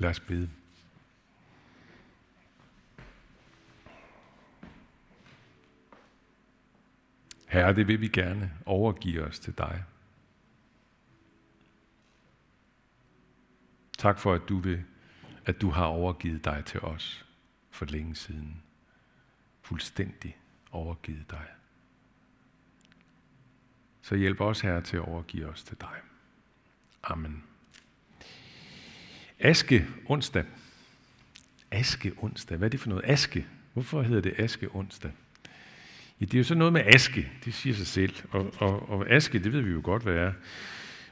Lad os bede. Herre, det vil vi gerne overgive os til dig. Tak for, at du, vil, at du har overgivet dig til os for længe siden. Fuldstændig overgivet dig. Så hjælp os, Herre, til at overgive os til dig. Amen. Aske onsdag. Aske onsdag. Hvad er det for noget? Aske. Hvorfor hedder det aske onsdag? Ja, det er jo så noget med aske. Det siger sig selv. Og, og, og aske, det ved vi jo godt, hvad er.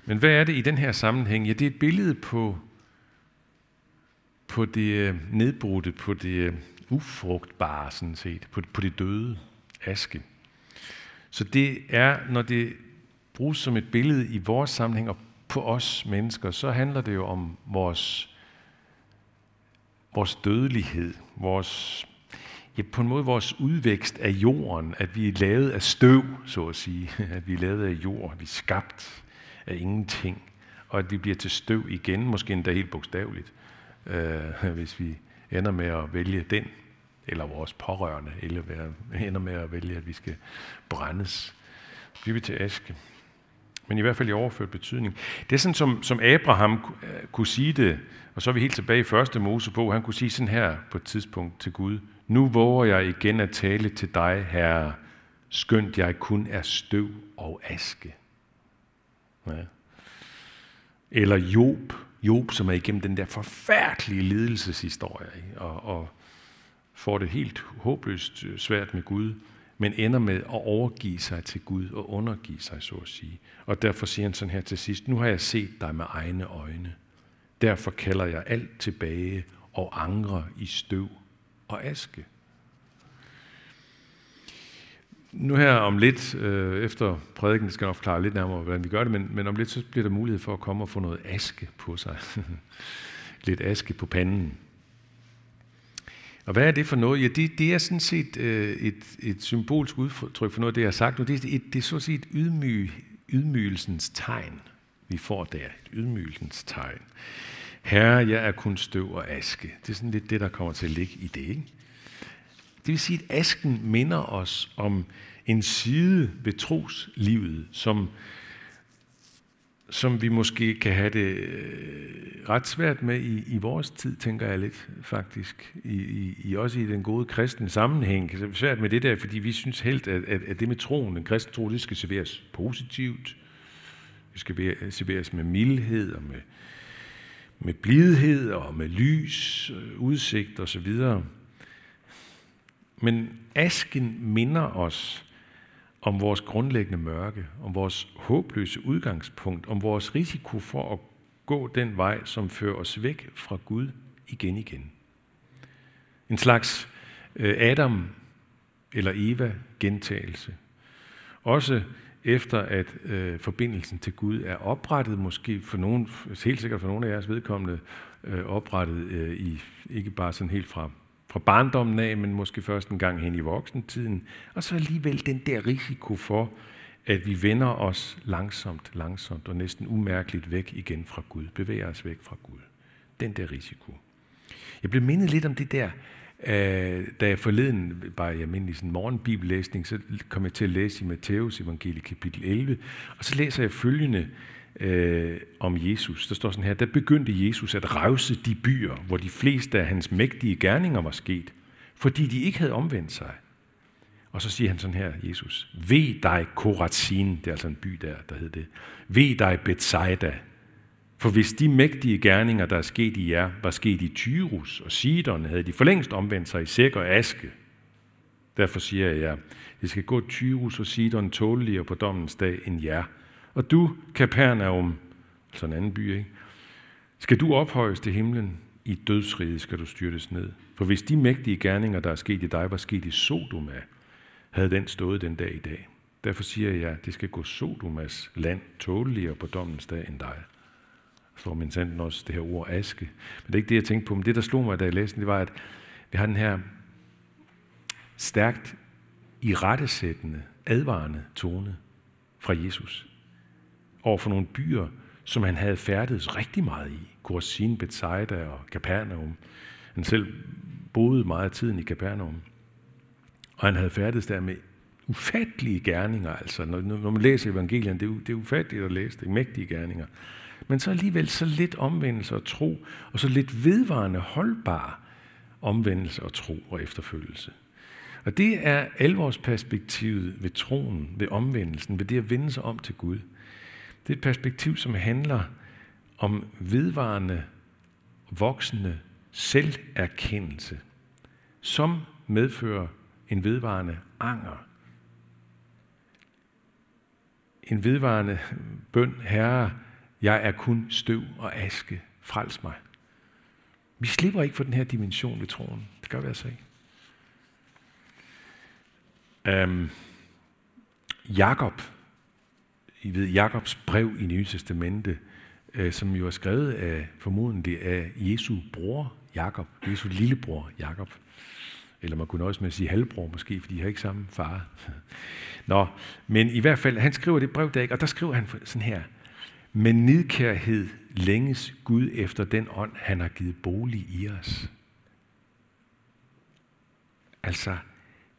Men hvad er det i den her sammenhæng? Ja, det er et billede på, på det øh, nedbrudte, på det øh, ufrugtbare, sådan set. På, på det døde aske. Så det er, når det bruges som et billede i vores sammenhæng og på os mennesker, så handler det jo om vores, vores dødelighed, vores, ja, på en måde vores udvækst af jorden, at vi er lavet af støv, så at sige, at vi er lavet af jord, vi er skabt af ingenting, og at vi bliver til støv igen, måske endda helt bogstaveligt, øh, hvis vi ender med at vælge den, eller vores pårørende, eller ender med at vælge, at vi skal brændes. Bliver vi til aske men i hvert fald i overført betydning. Det er sådan, som, som Abraham øh, kunne sige det, og så er vi helt tilbage i første Mosebog, han kunne sige sådan her på et tidspunkt til Gud, nu våger jeg igen at tale til dig, Herre, skønt jeg kun er støv og aske. Ja. Eller Job, Job, som er igennem den der forfærdelige lidelseshistorie, og, og får det helt håbløst svært med Gud men ender med at overgive sig til Gud og undergive sig, så at sige. Og derfor siger han sådan her til sidst, nu har jeg set dig med egne øjne. Derfor kalder jeg alt tilbage og angre i støv og aske. Nu her om lidt, øh, efter prædiken, skal skal nok forklare lidt nærmere, hvordan vi gør det, men, men om lidt så bliver der mulighed for at komme og få noget aske på sig. lidt aske på panden. Og hvad er det for noget? Ja, det, det er sådan set øh, et, et symbolsk udtryk for noget, det jeg har sagt nu. Det, er, et, det er så at sige et ydmygelsens tegn, vi får der. Et ydmygelsens tegn. Herre, jeg er kun støv og aske. Det er sådan lidt det, der kommer til at ligge i det. Ikke? Det vil sige, at asken minder os om en side ved troslivet, som som vi måske kan have det øh, ret svært med i, i vores tid, tænker jeg lidt faktisk. I, i, i også i den gode kristne sammenhæng. Det er svært med det der, fordi vi synes helt, at, at, at det med troen, den kristne tro, det skal serveres positivt. Det skal serveres med mildhed og med, med blidhed og med lys, øh, udsigt og så videre. Men asken minder os om vores grundlæggende mørke, om vores håbløse udgangspunkt, om vores risiko for at gå den vej, som fører os væk fra Gud igen igen. En slags øh, Adam eller Eva gentagelse. Også efter at øh, forbindelsen til Gud er oprettet, måske for nogen, helt sikkert for nogle af jeres vedkommende, øh, oprettet øh, i ikke bare sådan helt fra fra barndommen af, men måske først en gang hen i voksentiden. Og så alligevel den der risiko for, at vi vender os langsomt, langsomt og næsten umærkeligt væk igen fra Gud. Bevæger os væk fra Gud. Den der risiko. Jeg blev mindet lidt om det der, øh, da jeg forleden, bare i almindelig sådan morgenbibellæsning, så kom jeg til at læse i Matteus evangelie kapitel 11, og så læser jeg følgende øh, om Jesus. Der står sådan her, der begyndte Jesus at revse de byer, hvor de fleste af hans mægtige gerninger var sket, fordi de ikke havde omvendt sig. Og så siger han sådan her, Jesus, ved dig Korazin, det er altså en by der, der hed det, ved dig Bethsaida, for hvis de mægtige gerninger, der er sket i jer, var sket i Tyrus og Sidon, havde de for længst omvendt sig i sæk og aske. Derfor siger jeg jer, det skal gå Tyrus og Sidon tåleligere på dommens dag end jer. Og du, Kapernaum, altså en anden by, ikke? skal du ophøjes til himlen, i dødsriget skal du styrtes ned. For hvis de mægtige gerninger, der er sket i dig, var sket i Sodoma, havde den stået den dag i dag. Derfor siger jeg, at det skal gå Sodomas land tåleligere på dommens dag end dig. Der står min sanden også det her ord aske. Men det er ikke det, jeg tænkte på. Men det, der slog mig, da jeg læste det, var, at vi har den her stærkt i rettesættende, advarende tone fra Jesus over for nogle byer, som han havde færdet rigtig meget i. Korazin, Bethsaida og Capernaum. Han selv boede meget af tiden i Capernaum. Og han havde færdes der med ufattelige gerninger. Altså, når, når man læser evangelien, det er, det er ufatteligt at læse det, mægtige gerninger. Men så alligevel så lidt omvendelse og tro, og så lidt vedvarende holdbar omvendelse og tro og efterfølgelse. Og det er alvorsperspektivet ved troen, ved omvendelsen, ved det at vende sig om til Gud. Det er et perspektiv, som handler om vedvarende, voksende selverkendelse, som medfører en vedvarende anger. En vedvarende bøn, Herre, jeg er kun støv og aske, frels mig. Vi slipper ikke for den her dimension ved troen. Det gør vi altså ikke. Um, Jakob, I ved, Jakobs brev i Nye Testamente, uh, som jo er skrevet af, formodentlig af Jesu bror Jakob, Jesu lillebror Jakob. Eller man kunne også med at sige halvbror måske, fordi de har ikke samme far. Nå, men i hvert fald, han skriver det brev der ikke, og der skriver han sådan her. Med nidkærhed længes Gud efter den ånd, han har givet bolig i os. Altså,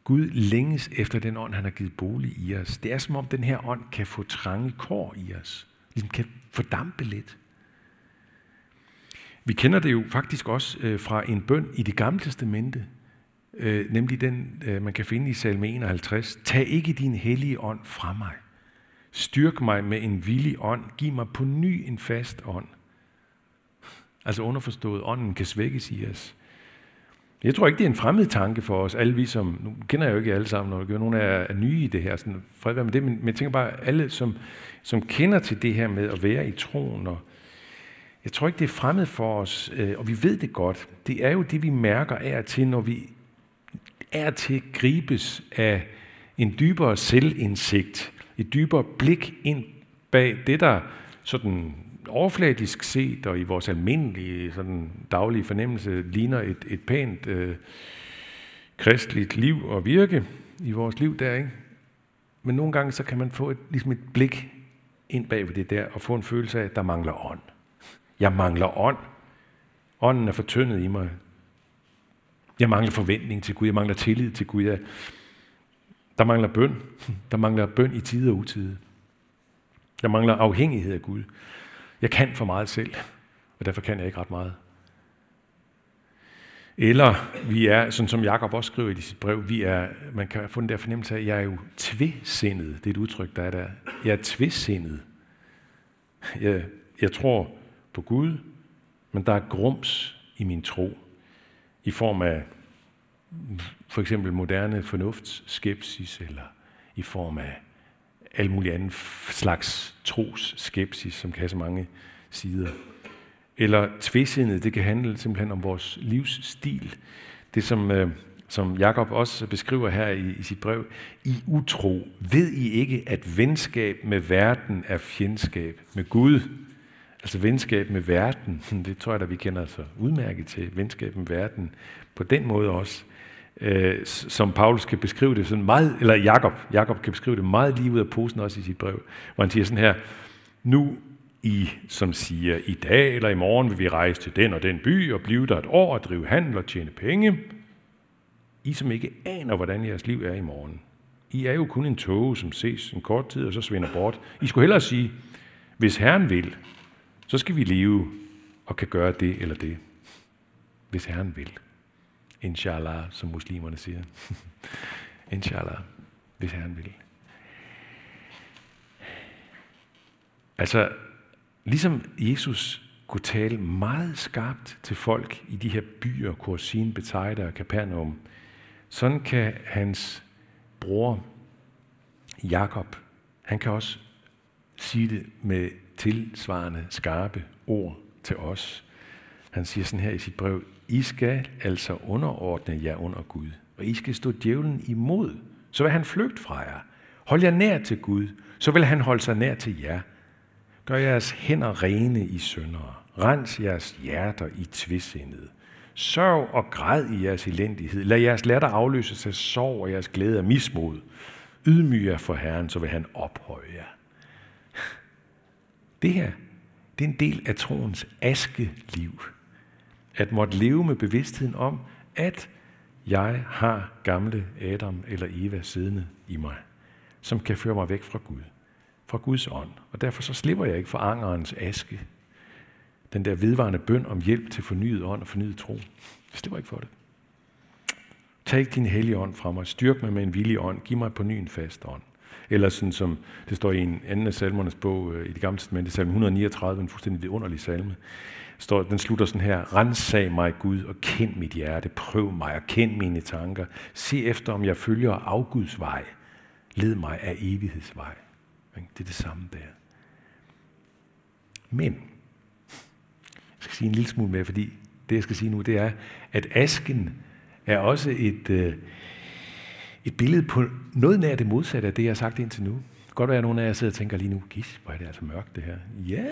Gud længes efter den ånd, han har givet bolig i os. Det er som om den her ånd kan få trange kår i os. Ligesom kan fordampe lidt. Vi kender det jo faktisk også øh, fra en bøn i det gamle testamente, øh, nemlig den, øh, man kan finde i salme 51. Tag ikke din hellige ånd fra mig. Styrk mig med en villig ånd. Giv mig på ny en fast ånd. Altså underforstået, ånden kan svækkes i os. Jeg tror ikke, det er en fremmed tanke for os, alle vi som, nu kender jeg jo ikke alle sammen, når nogen er, er nye i det her, sådan, fred med det, men, men jeg tænker bare, alle som, som kender til det her med at være i troen, og jeg tror ikke, det er fremmed for os, øh, og vi ved det godt. Det er jo det, vi mærker af til, når vi er til gribes af en dybere selvindsigt, et dybere blik ind bag det, der sådan overfladisk set og i vores almindelige sådan daglige fornemmelse ligner et, et pænt øh, kristligt liv og virke i vores liv der, ikke? Men nogle gange så kan man få et, ligesom et blik ind bag ved det der og få en følelse af, at der mangler ånd. Jeg mangler ånd. Ånden er fortyndet i mig. Jeg mangler forventning til Gud. Jeg mangler tillid til Gud. Jeg, der mangler bøn. Der mangler bøn i tide og utide. Der mangler afhængighed af Gud. Jeg kan for meget selv, og derfor kan jeg ikke ret meget. Eller vi er, sådan som Jakob også skriver i sit brev, vi er, man kan få den der fornemmelse af, at jeg er jo tvesindet. Det er et udtryk, der er der. Jeg er tvesindet. Jeg, jeg tror på Gud, men der er grums i min tro i form af for eksempel moderne fornuftsskepsis, eller i form af al mulig anden slags trosskepsis, som kan have så mange sider. Eller tvesindet, det kan handle simpelthen om vores livsstil. Det som, øh, som Jakob også beskriver her i, i sit brev. I utro, ved I ikke, at venskab med verden er fjendskab med Gud? Altså venskab med verden, det tror jeg da, vi kender så udmærket til. Venskab med verden på den måde også øh, som Paulus kan beskrive det sådan meget, eller Jakob, Jakob kan beskrive det meget lige ud af posen også i sit brev, hvor han siger sådan her, nu I, som siger, i dag eller i morgen vil vi rejse til den og den by og blive der et år og drive handel og tjene penge. I, som ikke aner, hvordan jeres liv er i morgen. I er jo kun en tog, som ses en kort tid og så svinder bort. I skulle hellere sige, hvis Herren vil, så skal vi leve og kan gøre det eller det. Hvis Herren vil. Inshallah, som muslimerne siger. Inshallah, hvis Herren vil. Altså, ligesom Jesus kunne tale meget skarpt til folk i de her byer, Korsin, Bethsaida og Capernaum, sådan kan hans bror Jakob, han kan også sige det med tilsvarende skarpe ord til os. Han siger sådan her i sit brev, i skal altså underordne jer under Gud, og I skal stå djævlen imod, så vil han flygte fra jer. Hold jer nær til Gud, så vil han holde sig nær til jer. Gør jeres hænder rene i syndere. Rens jeres hjerter i tvidsindede. Sørg og græd i jeres elendighed. Lad jeres latter afløse af sorg og jeres glæde af mismod. Ydmyg jer for Herren, så vil han ophøje jer. Det her, det er en del af troens askeliv. At måtte leve med bevidstheden om, at jeg har gamle Adam eller Eva siddende i mig, som kan føre mig væk fra Gud, fra Guds ånd. Og derfor så slipper jeg ikke for angerens aske. Den der vedvarende bøn om hjælp til fornyet ånd og fornyet tro. Jeg slipper ikke for det. Tag ikke din hellige ånd fra mig. Styrk mig med en villig ånd. Giv mig på ny en fast ånd. Eller sådan som det står i en anden af salmernes bog øh, i det gamle testamente, salme 139, en fuldstændig underlig salme. Står, den slutter sådan her, rensag mig Gud og kend mit hjerte, prøv mig og kend mine tanker. Se efter, om jeg følger afguds vej. Led mig af evighedsvej. Det er det samme der. Men, jeg skal sige en lille smule mere, fordi det jeg skal sige nu, det er, at asken er også et, øh, et billede på noget nær det modsatte af det, jeg har sagt indtil nu. Det kan godt være, at nogle af jer sidder og tænker lige nu, gis, hvor er det altså mørkt det her. Ja,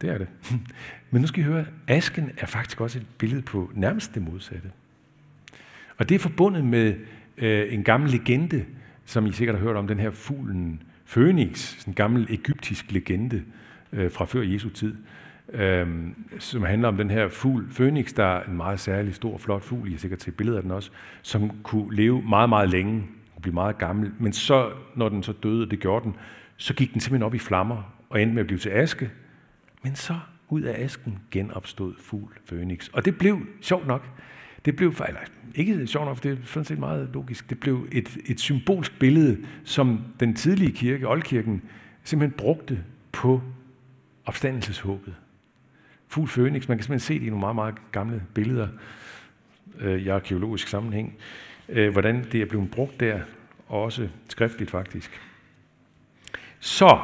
det er det. Men nu skal I høre, asken er faktisk også et billede på nærmest det modsatte. Og det er forbundet med øh, en gammel legende, som I sikkert har hørt om, den her fuglen Phoenix, en gammel egyptisk legende øh, fra før Jesu tid, øh, som handler om den her fugl Phoenix, der er en meget særlig stor, flot fugl, I har sikkert set billeder af den også, som kunne leve meget, meget længe, kunne blive meget gammel, men så, når den så døde, det gjorde den, så gik den simpelthen op i flammer og endte med at blive til aske, men så ud af asken genopstod fugl Phoenix. Og det blev, sjovt nok, det blev, eller ikke sjovt nok, for det er sådan set meget logisk, det blev et, et symbolsk billede, som den tidlige kirke, Oldkirken, simpelthen brugte på opstandelseshåbet. Fugl Phoenix, man kan simpelthen se det i nogle meget, meget gamle billeder øh, i arkeologisk sammenhæng, øh, hvordan det er blevet brugt der, og også skriftligt faktisk. Så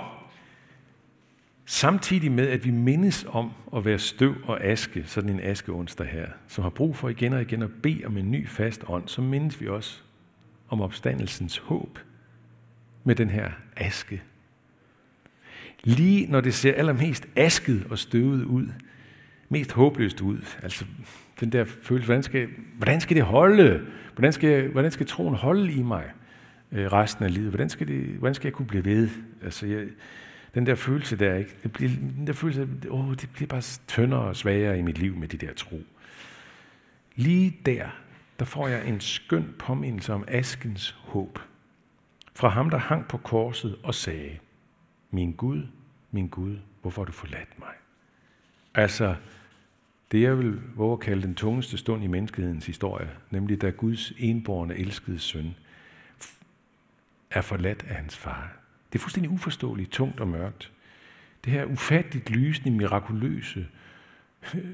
Samtidig med, at vi mindes om at være støv og aske, sådan en askeonsdag her, som har brug for igen og igen at bede om en ny fast ånd, så mindes vi også om opstandelsens håb med den her aske. Lige når det ser allermest asket og støvet ud, mest håbløst ud, altså den der følelse, hvordan skal, hvordan skal det holde? Hvordan skal, hvordan skal troen holde i mig øh, resten af livet? Hvordan skal, det, hvordan skal jeg kunne blive ved? Altså, jeg, den der følelse der, ikke? Det bliver, den der følelse, åh, det bliver bare tyndere og svagere i mit liv med de der tro. Lige der, der får jeg en skøn påmindelse om askens håb. Fra ham, der hang på korset og sagde, min Gud, min Gud, hvorfor har du forladt mig? Altså, det jeg vil våge at kalde den tungeste stund i menneskehedens historie, nemlig da Guds enborne elskede søn er forladt af hans far. Det er fuldstændig uforståeligt, tungt og mørkt. Det her ufatteligt lysende, mirakuløse øh,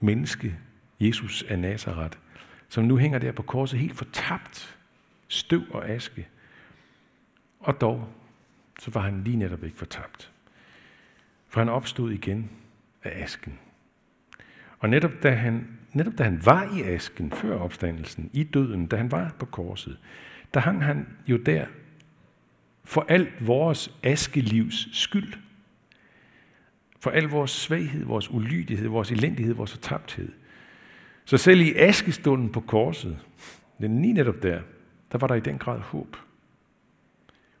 menneske, Jesus af Nazareth, som nu hænger der på korset helt fortabt, støv og aske. Og dog, så var han lige netop ikke fortabt. For han opstod igen af asken. Og netop da han, netop da han var i asken før opstandelsen, i døden, da han var på korset, der hang han jo der for alt vores askelivs skyld. For al vores svaghed, vores ulydighed, vores elendighed, vores fortabthed. Så selv i askestunden på korset, den lige netop der, der var der i den grad håb.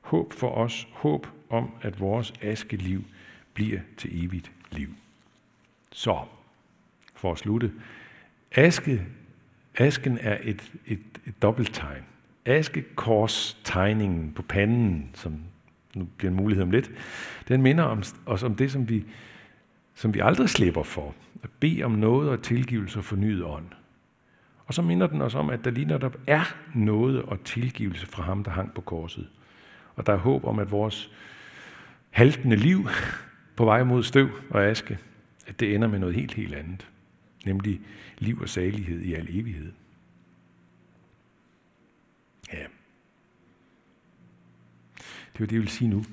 Håb for os, håb om, at vores askeliv bliver til evigt liv. Så, for at slutte, aske, asken er et, et, et dobbelttegn askekors-tegningen på panden, som nu bliver en mulighed om lidt, den minder om, os om det, som vi, som vi aldrig slipper for. At bede om noget og tilgivelse og fornyet ånd. Og så minder den os om, at der lige netop er noget og tilgivelse fra ham, der hang på korset. Og der er håb om, at vores haltende liv på vej mod støv og aske, at det ender med noget helt, helt andet. Nemlig liv og salighed i al evighed. Ja. Det var det, jeg vil sige nu.